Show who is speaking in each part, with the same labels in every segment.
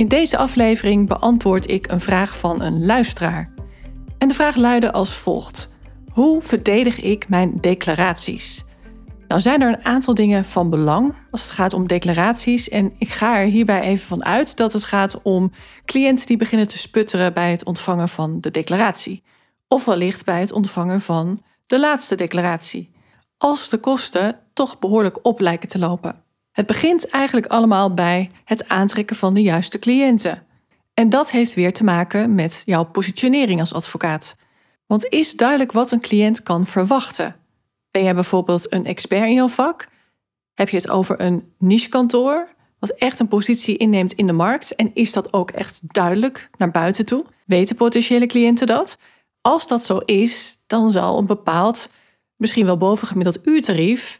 Speaker 1: In deze aflevering beantwoord ik een vraag van een luisteraar. En de vraag luidde als volgt: Hoe verdedig ik mijn declaraties? Nou zijn er een aantal dingen van belang als het gaat om declaraties. En ik ga er hierbij even van uit dat het gaat om cliënten die beginnen te sputteren bij het ontvangen van de declaratie. Of wellicht bij het ontvangen van de laatste declaratie. Als de kosten toch behoorlijk op lijken te lopen. Het begint eigenlijk allemaal bij het aantrekken van de juiste cliënten. En dat heeft weer te maken met jouw positionering als advocaat. Want is duidelijk wat een cliënt kan verwachten? Ben jij bijvoorbeeld een expert in jouw vak? Heb je het over een nichekantoor, wat echt een positie inneemt in de markt? En is dat ook echt duidelijk naar buiten toe? Weten potentiële cliënten dat? Als dat zo is, dan zal een bepaald, misschien wel bovengemiddeld uurtarief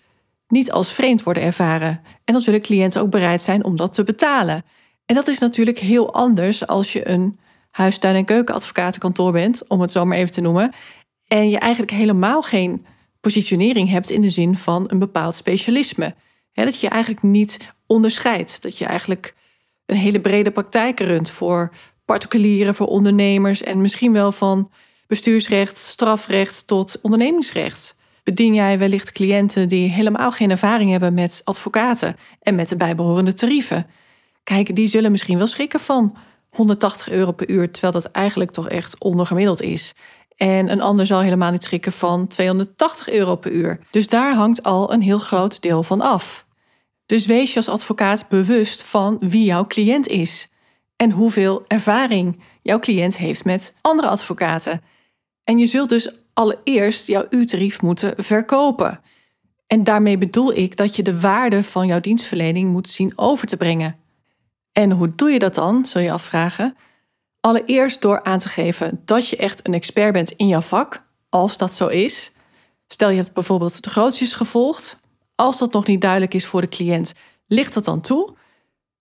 Speaker 1: niet als vreemd worden ervaren. En dan zullen cliënten ook bereid zijn om dat te betalen. En dat is natuurlijk heel anders als je een huistuin- en keukenadvocatenkantoor bent, om het zo maar even te noemen. En je eigenlijk helemaal geen positionering hebt in de zin van een bepaald specialisme. dat je eigenlijk niet onderscheidt. Dat je eigenlijk een hele brede praktijk runt voor particulieren, voor ondernemers en misschien wel van bestuursrecht, strafrecht tot ondernemingsrecht bedien jij wellicht cliënten die helemaal geen ervaring hebben met advocaten en met de bijbehorende tarieven. Kijk, die zullen misschien wel schrikken van 180 euro per uur, terwijl dat eigenlijk toch echt ondergemiddeld is. En een ander zal helemaal niet schrikken van 280 euro per uur. Dus daar hangt al een heel groot deel van af. Dus wees je als advocaat bewust van wie jouw cliënt is en hoeveel ervaring jouw cliënt heeft met andere advocaten. En je zult dus allereerst jouw uurtarief moeten verkopen. En daarmee bedoel ik dat je de waarde van jouw dienstverlening moet zien over te brengen. En hoe doe je dat dan, zul je afvragen? Allereerst door aan te geven dat je echt een expert bent in jouw vak, als dat zo is. Stel je hebt bijvoorbeeld de grootjes gevolgd. Als dat nog niet duidelijk is voor de cliënt, ligt dat dan toe?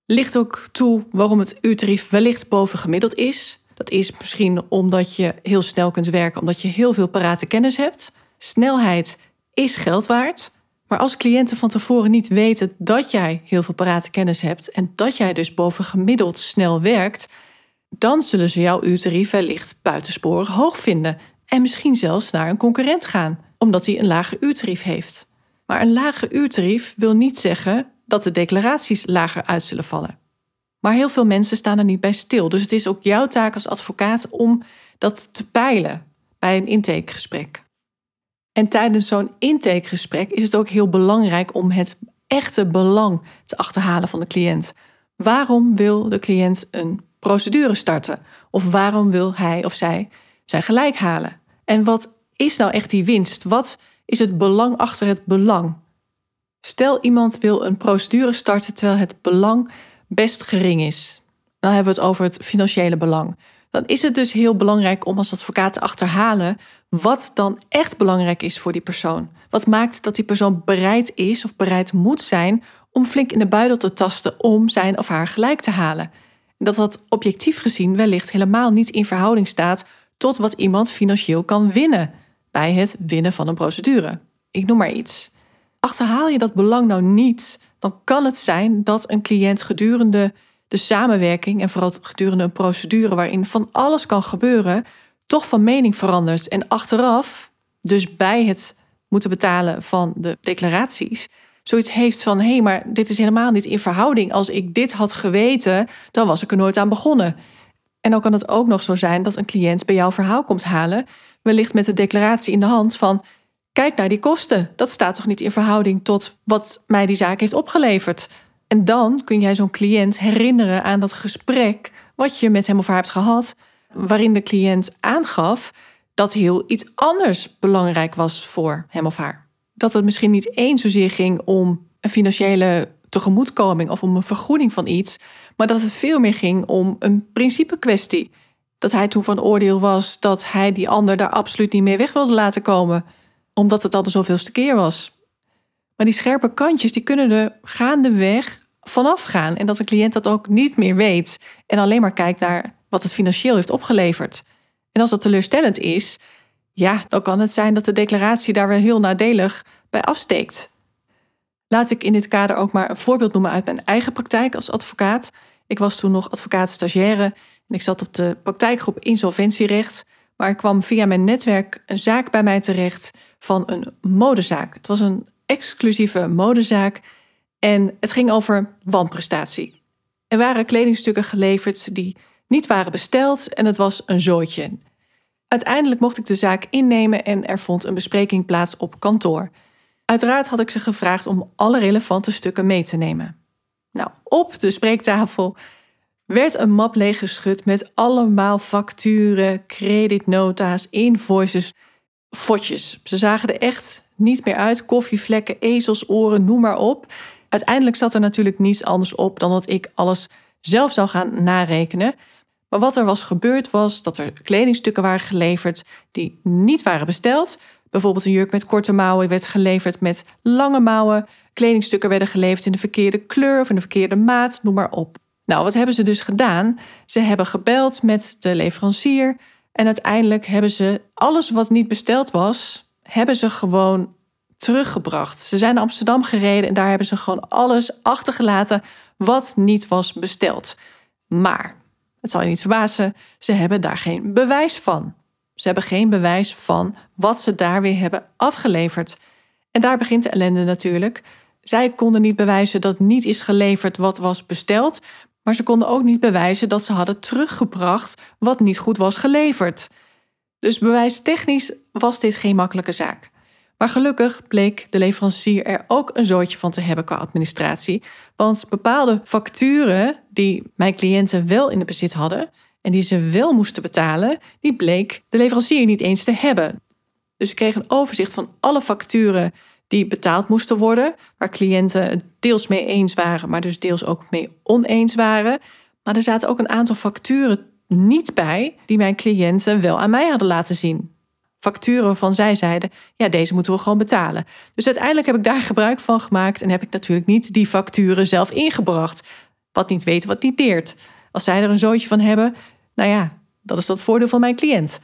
Speaker 1: Ligt ook toe waarom het uurtarief wellicht bovengemiddeld is. Dat is misschien omdat je heel snel kunt werken, omdat je heel veel parate kennis hebt. Snelheid is geld waard. Maar als cliënten van tevoren niet weten dat jij heel veel parate kennis hebt en dat jij dus bovengemiddeld snel werkt, dan zullen ze jouw uurtarief wellicht buitensporig hoog vinden en misschien zelfs naar een concurrent gaan, omdat hij een lager uurtarief heeft. Maar een lager uurtarief wil niet zeggen dat de declaraties lager uit zullen vallen. Maar heel veel mensen staan er niet bij stil. Dus het is ook jouw taak als advocaat om dat te peilen bij een intakegesprek. En tijdens zo'n intakegesprek is het ook heel belangrijk om het echte belang te achterhalen van de cliënt. Waarom wil de cliënt een procedure starten? Of waarom wil hij of zij zijn gelijk halen? En wat is nou echt die winst? Wat is het belang achter het belang? Stel iemand wil een procedure starten terwijl het belang best gering is, dan hebben we het over het financiële belang. Dan is het dus heel belangrijk om als advocaat te achterhalen wat dan echt belangrijk is voor die persoon. Wat maakt dat die persoon bereid is of bereid moet zijn om flink in de buidel te tasten om zijn of haar gelijk te halen. En dat dat objectief gezien wellicht helemaal niet in verhouding staat tot wat iemand financieel kan winnen bij het winnen van een procedure. Ik noem maar iets. Achterhaal je dat belang nou niet dan kan het zijn dat een cliënt gedurende de samenwerking en vooral gedurende een procedure waarin van alles kan gebeuren, toch van mening verandert. En achteraf, dus bij het moeten betalen van de declaraties, zoiets heeft van: hé, hey, maar dit is helemaal niet in verhouding. Als ik dit had geweten, dan was ik er nooit aan begonnen. En dan kan het ook nog zo zijn dat een cliënt bij jouw verhaal komt halen, wellicht met de declaratie in de hand van: Kijk naar die kosten. Dat staat toch niet in verhouding tot wat mij die zaak heeft opgeleverd. En dan kun jij zo'n cliënt herinneren aan dat gesprek wat je met hem of haar hebt gehad, waarin de cliënt aangaf dat heel iets anders belangrijk was voor hem of haar. Dat het misschien niet eens zozeer ging om een financiële tegemoetkoming of om een vergoeding van iets, maar dat het veel meer ging om een principe kwestie. Dat hij toen van oordeel was dat hij die ander daar absoluut niet meer weg wilde laten komen, omdat het al de zoveelste keer was. Maar die scherpe kantjes die kunnen er gaandeweg vanaf gaan en dat de cliënt dat ook niet meer weet en alleen maar kijkt naar wat het financieel heeft opgeleverd. En als dat teleurstellend is, ja, dan kan het zijn dat de declaratie daar wel heel nadelig bij afsteekt. Laat ik in dit kader ook maar een voorbeeld noemen uit mijn eigen praktijk als advocaat. Ik was toen nog advocaat-stagiaire en ik zat op de praktijkgroep insolventierecht. Maar er kwam via mijn netwerk een zaak bij mij terecht van een modezaak. Het was een exclusieve modezaak en het ging over wanprestatie. Er waren kledingstukken geleverd die niet waren besteld en het was een zooitje. Uiteindelijk mocht ik de zaak innemen en er vond een bespreking plaats op kantoor. Uiteraard had ik ze gevraagd om alle relevante stukken mee te nemen. Nou, op de spreektafel werd een map leeggeschud met allemaal facturen, creditnota's, invoices, fotjes. Ze zagen er echt niet meer uit. Koffievlekken, ezelsoren, noem maar op. Uiteindelijk zat er natuurlijk niets anders op dan dat ik alles zelf zou gaan narekenen. Maar wat er was gebeurd was dat er kledingstukken waren geleverd die niet waren besteld. Bijvoorbeeld een jurk met korte mouwen werd geleverd met lange mouwen. Kledingstukken werden geleverd in de verkeerde kleur of in de verkeerde maat, noem maar op. Nou, wat hebben ze dus gedaan? Ze hebben gebeld met de leverancier en uiteindelijk hebben ze alles wat niet besteld was, hebben ze gewoon teruggebracht. Ze zijn naar Amsterdam gereden en daar hebben ze gewoon alles achtergelaten wat niet was besteld. Maar, het zal je niet verbazen, ze hebben daar geen bewijs van. Ze hebben geen bewijs van wat ze daar weer hebben afgeleverd. En daar begint de ellende natuurlijk. Zij konden niet bewijzen dat niet is geleverd wat was besteld, maar ze konden ook niet bewijzen dat ze hadden teruggebracht wat niet goed was geleverd. Dus bewijstechnisch was dit geen makkelijke zaak. Maar gelukkig bleek de leverancier er ook een zootje van te hebben qua administratie. Want bepaalde facturen die mijn cliënten wel in de bezit hadden en die ze wel moesten betalen, die bleek de leverancier niet eens te hebben. Dus ik kreeg een overzicht van alle facturen die betaald moesten worden, waar cliënten het deels mee eens waren, maar dus deels ook mee oneens waren. Maar er zaten ook een aantal facturen niet bij die mijn cliënten wel aan mij hadden laten zien facturen waarvan zij zeiden: ja, deze moeten we gewoon betalen. Dus uiteindelijk heb ik daar gebruik van gemaakt en heb ik natuurlijk niet die facturen zelf ingebracht. Wat niet weet, wat niet deert. Als zij er een zootje van hebben, nou ja, dat is dat voordeel van mijn cliënt.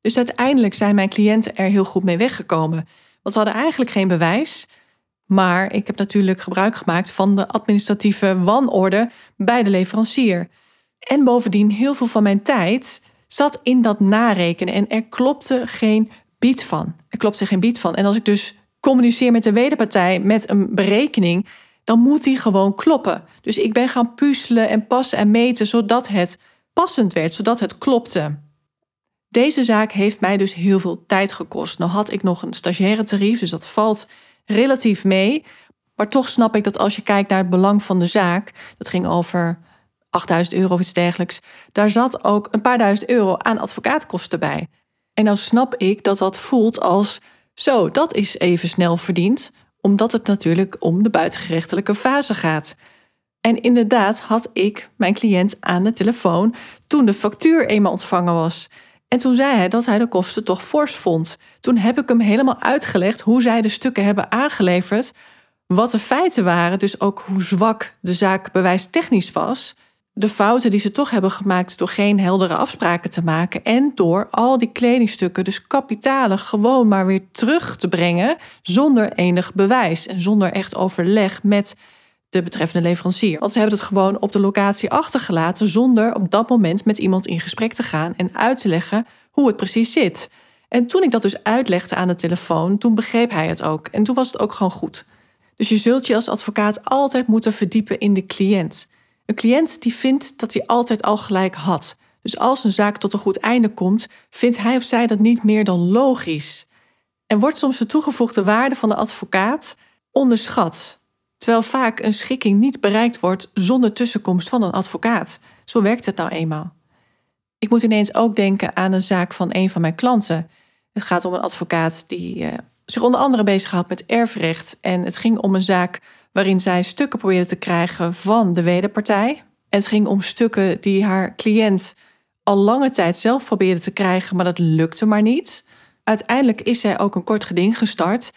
Speaker 1: Dus uiteindelijk zijn mijn cliënten er heel goed mee weggekomen. Ze hadden eigenlijk geen bewijs. Maar ik heb natuurlijk gebruik gemaakt van de administratieve wanorde bij de leverancier. En bovendien heel veel van mijn tijd zat in dat narekenen en er klopte geen bied van. Er klopte geen bied van. En als ik dus communiceer met de wederpartij met een berekening, dan moet die gewoon kloppen. Dus ik ben gaan puzzelen en passen en meten zodat het passend werd, zodat het klopte. Deze zaak heeft mij dus heel veel tijd gekost. Nou had ik nog een stagiaire tarief, dus dat valt relatief mee. Maar toch snap ik dat als je kijkt naar het belang van de zaak, dat ging over 8000 euro of iets dergelijks. Daar zat ook een paar duizend euro aan advocaatkosten bij. En dan snap ik dat dat voelt als zo, dat is even snel verdiend, omdat het natuurlijk om de buitengerechtelijke fase gaat. En inderdaad had ik mijn cliënt aan de telefoon toen de factuur eenmaal ontvangen was. En toen zei hij dat hij de kosten toch fors vond. Toen heb ik hem helemaal uitgelegd hoe zij de stukken hebben aangeleverd, wat de feiten waren, dus ook hoe zwak de zaak bewijstechnisch was de fouten die ze toch hebben gemaakt door geen heldere afspraken te maken en door al die kledingstukken, dus kapitalen, gewoon maar weer terug te brengen zonder enig bewijs en zonder echt overleg met de betreffende leverancier. Want ze hebben het gewoon op de locatie achtergelaten zonder op dat moment met iemand in gesprek te gaan en uit te leggen hoe het precies zit. En toen ik dat dus uitlegde aan de telefoon, toen begreep hij het ook en toen was het ook gewoon goed. Dus je zult je als advocaat altijd moeten verdiepen in de cliënt. Een cliënt die vindt dat hij altijd al gelijk had. Dus als een zaak tot een goed einde komt, vindt hij of zij dat niet meer dan logisch. En wordt soms de toegevoegde waarde van de advocaat onderschat, terwijl vaak een schikking niet bereikt wordt zonder tussenkomst van een advocaat. Zo werkt het nou eenmaal. Ik moet ineens ook denken aan een zaak van een van mijn klanten. Het gaat om een advocaat die uh, zich onder andere bezig gehad met erfrecht. En het ging om een zaak waarin zij stukken probeerde te krijgen van de wederpartij. Het ging om stukken die haar cliënt al lange tijd zelf probeerde te krijgen, maar dat lukte maar niet. Uiteindelijk is zij ook een kort geding gestart.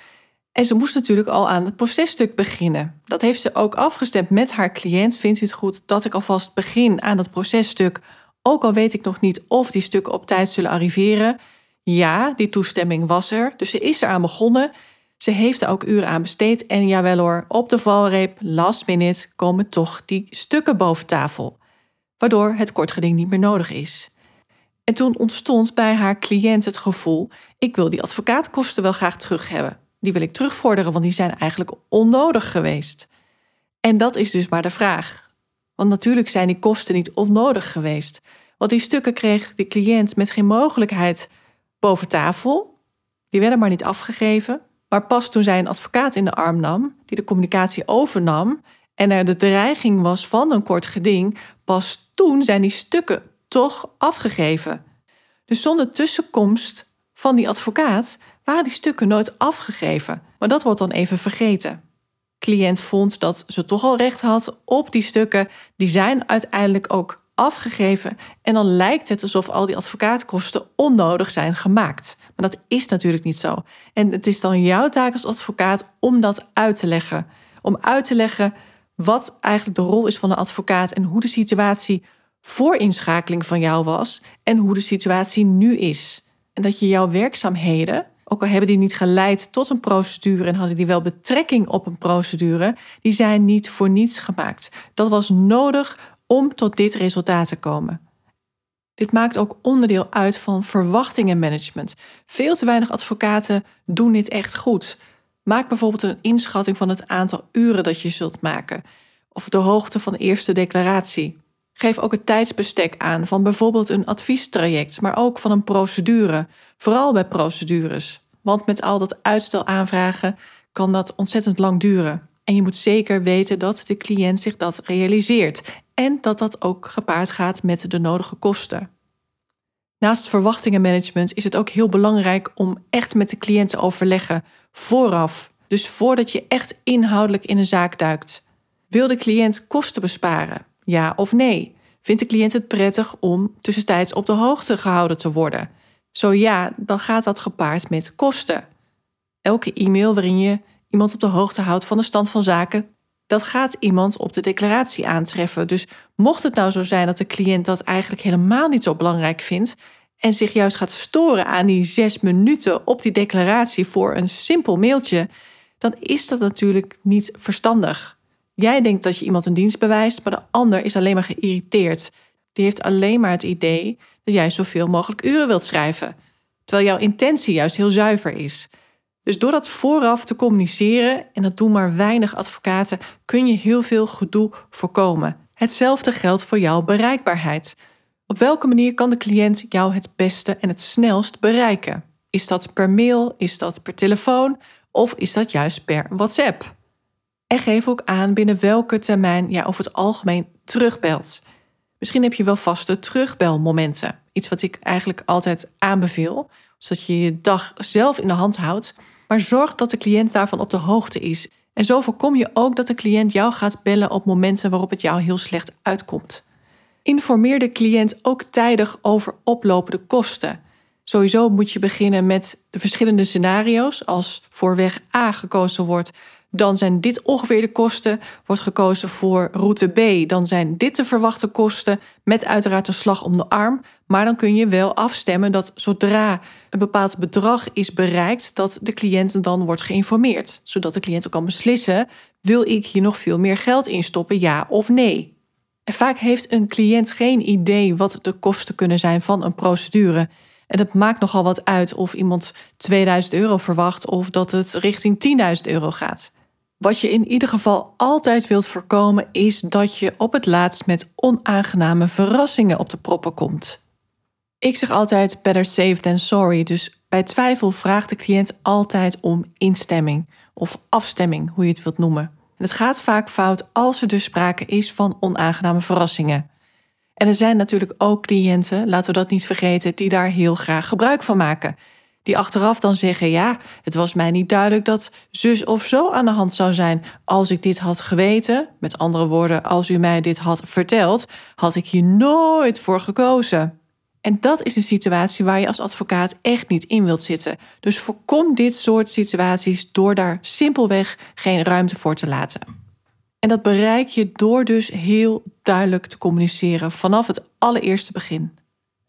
Speaker 1: En ze moest natuurlijk al aan het processtuk beginnen. Dat heeft ze ook afgestemd met haar cliënt. Vindt u het goed dat ik alvast begin aan dat processtuk? Ook al weet ik nog niet of die stukken op tijd zullen arriveren. Ja, die toestemming was er. Dus ze is eraan begonnen. Ze heeft er ook uren aan besteed. En jawel hoor, op de valreep, last minute, komen toch die stukken boven tafel. Waardoor het kortgeding niet meer nodig is. En toen ontstond bij haar cliënt het gevoel: ik wil die advocaatkosten wel graag terug hebben. Die wil ik terugvorderen, want die zijn eigenlijk onnodig geweest. En dat is dus maar de vraag. Want natuurlijk zijn die kosten niet onnodig geweest. Want die stukken kreeg de cliënt met geen mogelijkheid boven tafel. Die werden maar niet afgegeven. Maar pas toen zij een advocaat in de arm nam, die de communicatie overnam en er de dreiging was van een kort geding, pas toen zijn die stukken toch afgegeven. Dus zonder tussenkomst van die advocaat waren die stukken nooit afgegeven. Maar dat wordt dan even vergeten. Cliënt vond dat ze toch al recht had op die stukken. Die zijn uiteindelijk ook afgegeven. En dan lijkt het alsof al die advocaatkosten onnodig zijn gemaakt. Maar dat is natuurlijk niet zo. En het is dan jouw taak als advocaat om dat uit te leggen. Om uit te leggen wat eigenlijk de rol is van de advocaat en hoe de situatie voor inschakeling van jou was en hoe de situatie nu is. En dat je jouw werkzaamheden, ook al hebben die niet geleid tot een procedure en hadden die wel betrekking op een procedure, die zijn niet voor niets gemaakt. Dat was nodig om tot dit resultaat te komen. Dit maakt ook onderdeel uit van verwachtingenmanagement. Veel te weinig advocaten doen dit echt goed. Maak bijvoorbeeld een inschatting van het aantal uren dat je zult maken, of de hoogte van de eerste declaratie. Geef ook het tijdsbestek aan van bijvoorbeeld een adviestraject, maar ook van een procedure, vooral bij procedures. Want met al dat uitstel aanvragen kan dat ontzettend lang duren. En je moet zeker weten dat de cliënt zich dat realiseert en dat dat ook gepaard gaat met de nodige kosten. Naast verwachtingenmanagement is het ook heel belangrijk om echt met de cliënt te overleggen vooraf. Dus voordat je echt inhoudelijk in een zaak duikt. Wil de cliënt kosten besparen? Ja of nee? Vindt de cliënt het prettig om tussentijds op de hoogte gehouden te worden? Zo ja, dan gaat dat gepaard met kosten. Elke e-mail waarin je iemand op de hoogte houdt van de stand van zaken, dat gaat iemand op de declaratie aantreffen. Dus mocht het nou zo zijn dat de cliënt dat eigenlijk helemaal niet zo belangrijk vindt en zich juist gaat storen aan die zes minuten op die declaratie voor een simpel mailtje, dan is dat natuurlijk niet verstandig. Jij denkt dat je iemand een dienst bewijst, maar de ander is alleen maar geïrriteerd. Die heeft alleen maar het idee dat jij zoveel mogelijk uren wilt schrijven, terwijl jouw intentie juist heel zuiver is. Dus door dat vooraf te communiceren, en dat doen maar weinig advocaten, kun je heel veel gedoe voorkomen. Hetzelfde geldt voor jouw bereikbaarheid. Op welke manier kan de cliënt jou het beste en het snelst bereiken? Is dat per mail? Is dat per telefoon? Of is dat juist per WhatsApp? En geef ook aan binnen welke termijn jij over het algemeen terugbelt. Misschien heb je wel vaste terugbelmomenten. Iets wat ik eigenlijk altijd aanbeveel, zodat je je dag zelf in de hand houdt. Maar zorg dat de cliënt daarvan op de hoogte is. En zo voorkom je ook dat de cliënt jou gaat bellen op momenten waarop het jou heel slecht uitkomt. Informeer de cliënt ook tijdig over oplopende kosten. Sowieso moet je beginnen met de verschillende scenario's. Als voor weg A gekozen wordt, dan zijn dit ongeveer de kosten. Wordt gekozen voor route B, dan zijn dit de verwachte kosten. Met uiteraard een slag om de arm. Maar dan kun je wel afstemmen dat zodra een bepaald bedrag is bereikt, dat de cliënt dan wordt geïnformeerd. Zodat de cliënt ook kan beslissen: wil ik hier nog veel meer geld in stoppen, ja of nee? En vaak heeft een cliënt geen idee wat de kosten kunnen zijn van een procedure. En het maakt nogal wat uit of iemand 2000 euro verwacht of dat het richting 10.000 euro gaat. Wat je in ieder geval altijd wilt voorkomen is dat je op het laatst met onaangename verrassingen op de proppen komt. Ik zeg altijd better safe than sorry, dus bij twijfel vraagt de cliënt altijd om instemming of afstemming, hoe je het wilt noemen. En het gaat vaak fout als er dus sprake is van onaangename verrassingen. En er zijn natuurlijk ook cliënten, laten we dat niet vergeten, die daar heel graag gebruik van maken Die achteraf dan zeggen: Ja, het was mij niet duidelijk dat zus of zo aan de hand zou zijn. Als ik dit had geweten, met andere woorden, als u mij dit had verteld, had ik hier nooit voor gekozen. En dat is een situatie waar je als advocaat echt niet in wilt zitten. Dus voorkom dit soort situaties door daar simpelweg geen ruimte voor te laten. En dat bereik je door dus heel duidelijk te communiceren vanaf het allereerste begin.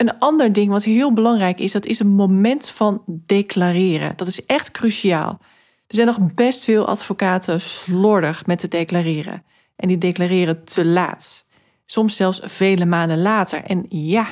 Speaker 1: Een ander ding wat heel belangrijk is, dat is een moment van declareren. Dat is echt cruciaal. Er zijn nog best veel advocaten slordig met te declareren. En die declareren te laat. Soms zelfs vele maanden later. En ja,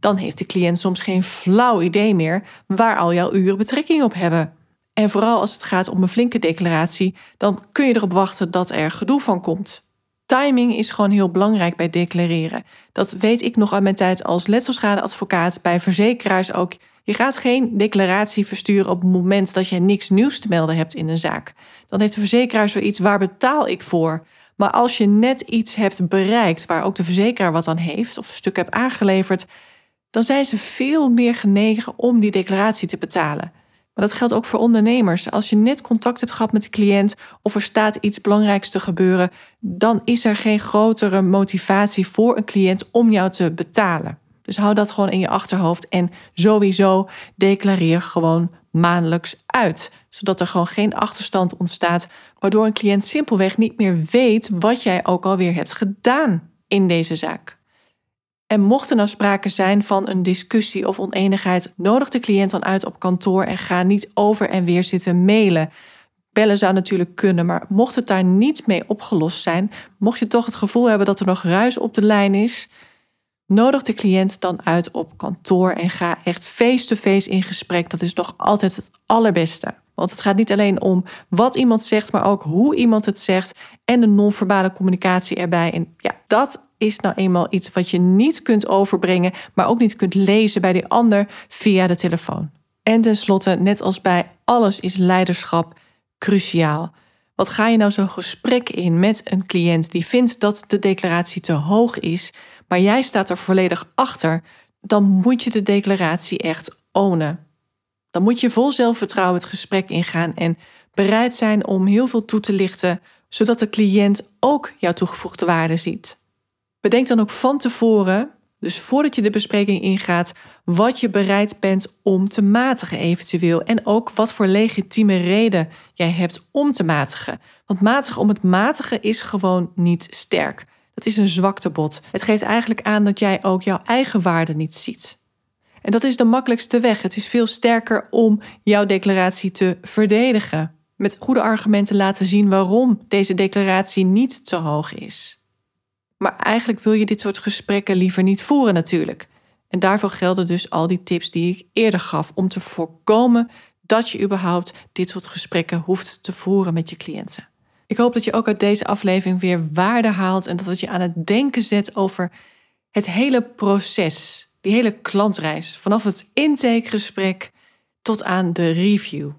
Speaker 1: dan heeft de cliënt soms geen flauw idee meer waar al jouw uren betrekking op hebben. En vooral als het gaat om een flinke declaratie, dan kun je erop wachten dat er gedoe van komt. Timing is gewoon heel belangrijk bij declareren. Dat weet ik nog uit mijn tijd als letselschadeadvocaat bij verzekeraars ook. Je gaat geen declaratie versturen op het moment dat je niks nieuws te melden hebt in een zaak. Dan heeft de verzekeraar zoiets, waar betaal ik voor? Maar als je net iets hebt bereikt waar ook de verzekeraar wat aan heeft, of een stuk hebt aangeleverd, dan zijn ze veel meer genegen om die declaratie te betalen. Maar dat geldt ook voor ondernemers. Als je net contact hebt gehad met de cliënt of er staat iets belangrijks te gebeuren, dan is er geen grotere motivatie voor een cliënt om jou te betalen. Dus hou dat gewoon in je achterhoofd en sowieso declareer gewoon maandelijks uit, zodat er gewoon geen achterstand ontstaat, waardoor een cliënt simpelweg niet meer weet wat jij ook alweer hebt gedaan in deze zaak. En mocht er nou sprake zijn van een discussie of oneenigheid, nodig de cliënt dan uit op kantoor en ga niet over en weer zitten mailen. Bellen zou natuurlijk kunnen, maar mocht het daar niet mee opgelost zijn, mocht je toch het gevoel hebben dat er nog ruis op de lijn is, nodig de cliënt dan uit op kantoor en ga echt face-to-face in gesprek. Dat is nog altijd het allerbeste. Want het gaat niet alleen om wat iemand zegt, maar ook hoe iemand het zegt en de non-verbale communicatie erbij. En ja, dat is nou eenmaal iets wat je niet kunt overbrengen, maar ook niet kunt lezen bij die ander via de telefoon. En tenslotte, net als bij alles is leiderschap cruciaal. Wat ga je nou zo'n gesprek in met een cliënt die vindt dat de declaratie te hoog is, maar jij staat er volledig achter, dan moet je de declaratie echt ownen. Dan moet je vol zelfvertrouwen het gesprek ingaan en bereid zijn om heel veel toe te lichten, zodat de cliënt ook jouw toegevoegde waarde ziet. Bedenk dan ook van tevoren, dus voordat je de bespreking ingaat, wat je bereid bent om te matigen eventueel. En ook wat voor legitieme reden jij hebt om te matigen. Want matigen om het matigen is gewoon niet sterk. Dat is een zwaktebod. Het geeft eigenlijk aan dat jij ook jouw eigen waarde niet ziet. En dat is de makkelijkste weg. Het is veel sterker om jouw declaratie te verdedigen. Met goede argumenten laten zien waarom deze declaratie niet te hoog is. Maar eigenlijk wil je dit soort gesprekken liever niet voeren natuurlijk. En daarvoor gelden dus al die tips die ik eerder gaf om te voorkomen dat je überhaupt dit soort gesprekken hoeft te voeren met je cliënten. Ik hoop dat je ook uit deze aflevering weer waarde haalt en dat het je aan het denken zet over het hele proces, die hele klantreis, vanaf het intakegesprek tot aan de review.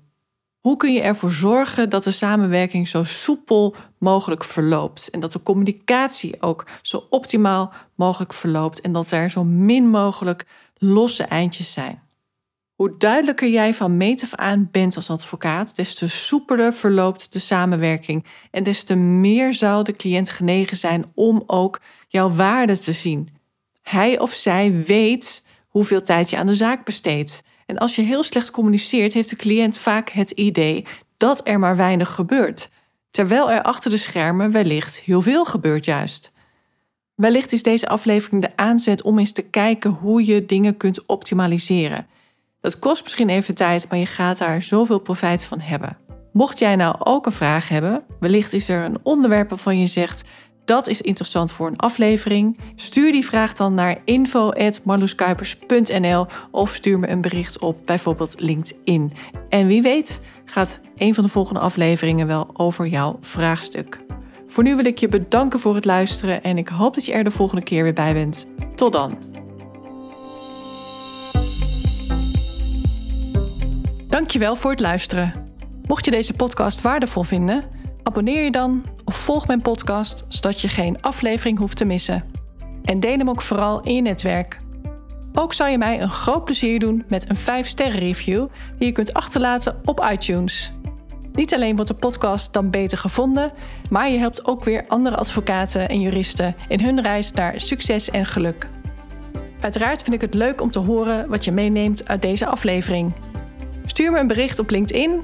Speaker 1: Hoe kun je ervoor zorgen dat de samenwerking zo soepel mogelijk verloopt en dat de communicatie ook zo optimaal mogelijk verloopt en dat er zo min mogelijk losse eindjes zijn? Hoe duidelijker jij van meet af aan bent als advocaat, des te soepeler verloopt de samenwerking en des te meer zal de cliënt genegen zijn om ook jouw waarde te zien. Hij of zij weet hoeveel tijd je aan de zaak besteedt. En als je heel slecht communiceert, heeft de cliënt vaak het idee dat er maar weinig gebeurt, terwijl er achter de schermen wellicht heel veel gebeurt juist. Wellicht is deze aflevering de aanzet om eens te kijken hoe je dingen kunt optimaliseren. Dat kost misschien even tijd, maar je gaat daar zoveel profijt van hebben. Mocht jij nou ook een vraag hebben, wellicht is er een onderwerp waarvan je zegt dat is interessant voor een aflevering. Stuur die vraag dan naar info.marloeskuipers.nl of stuur me een bericht op bijvoorbeeld LinkedIn. En wie weet gaat een van de volgende afleveringen wel over jouw vraagstuk. Voor nu wil ik je bedanken voor het luisteren en ik hoop dat je er de volgende keer weer bij bent. Tot dan. Dankjewel voor het luisteren. Mocht je deze podcast waardevol vinden, abonneer je dan of volg mijn podcast zodat je geen aflevering hoeft te missen. En deel hem ook vooral in je netwerk. Ook zou je mij een groot plezier doen met een 5-sterren review die je kunt achterlaten op iTunes. Niet alleen wordt de podcast dan beter gevonden, maar je helpt ook weer andere advocaten en juristen in hun reis naar succes en geluk. Uiteraard vind ik het leuk om te horen wat je meeneemt uit deze aflevering. Stuur me een bericht op LinkedIn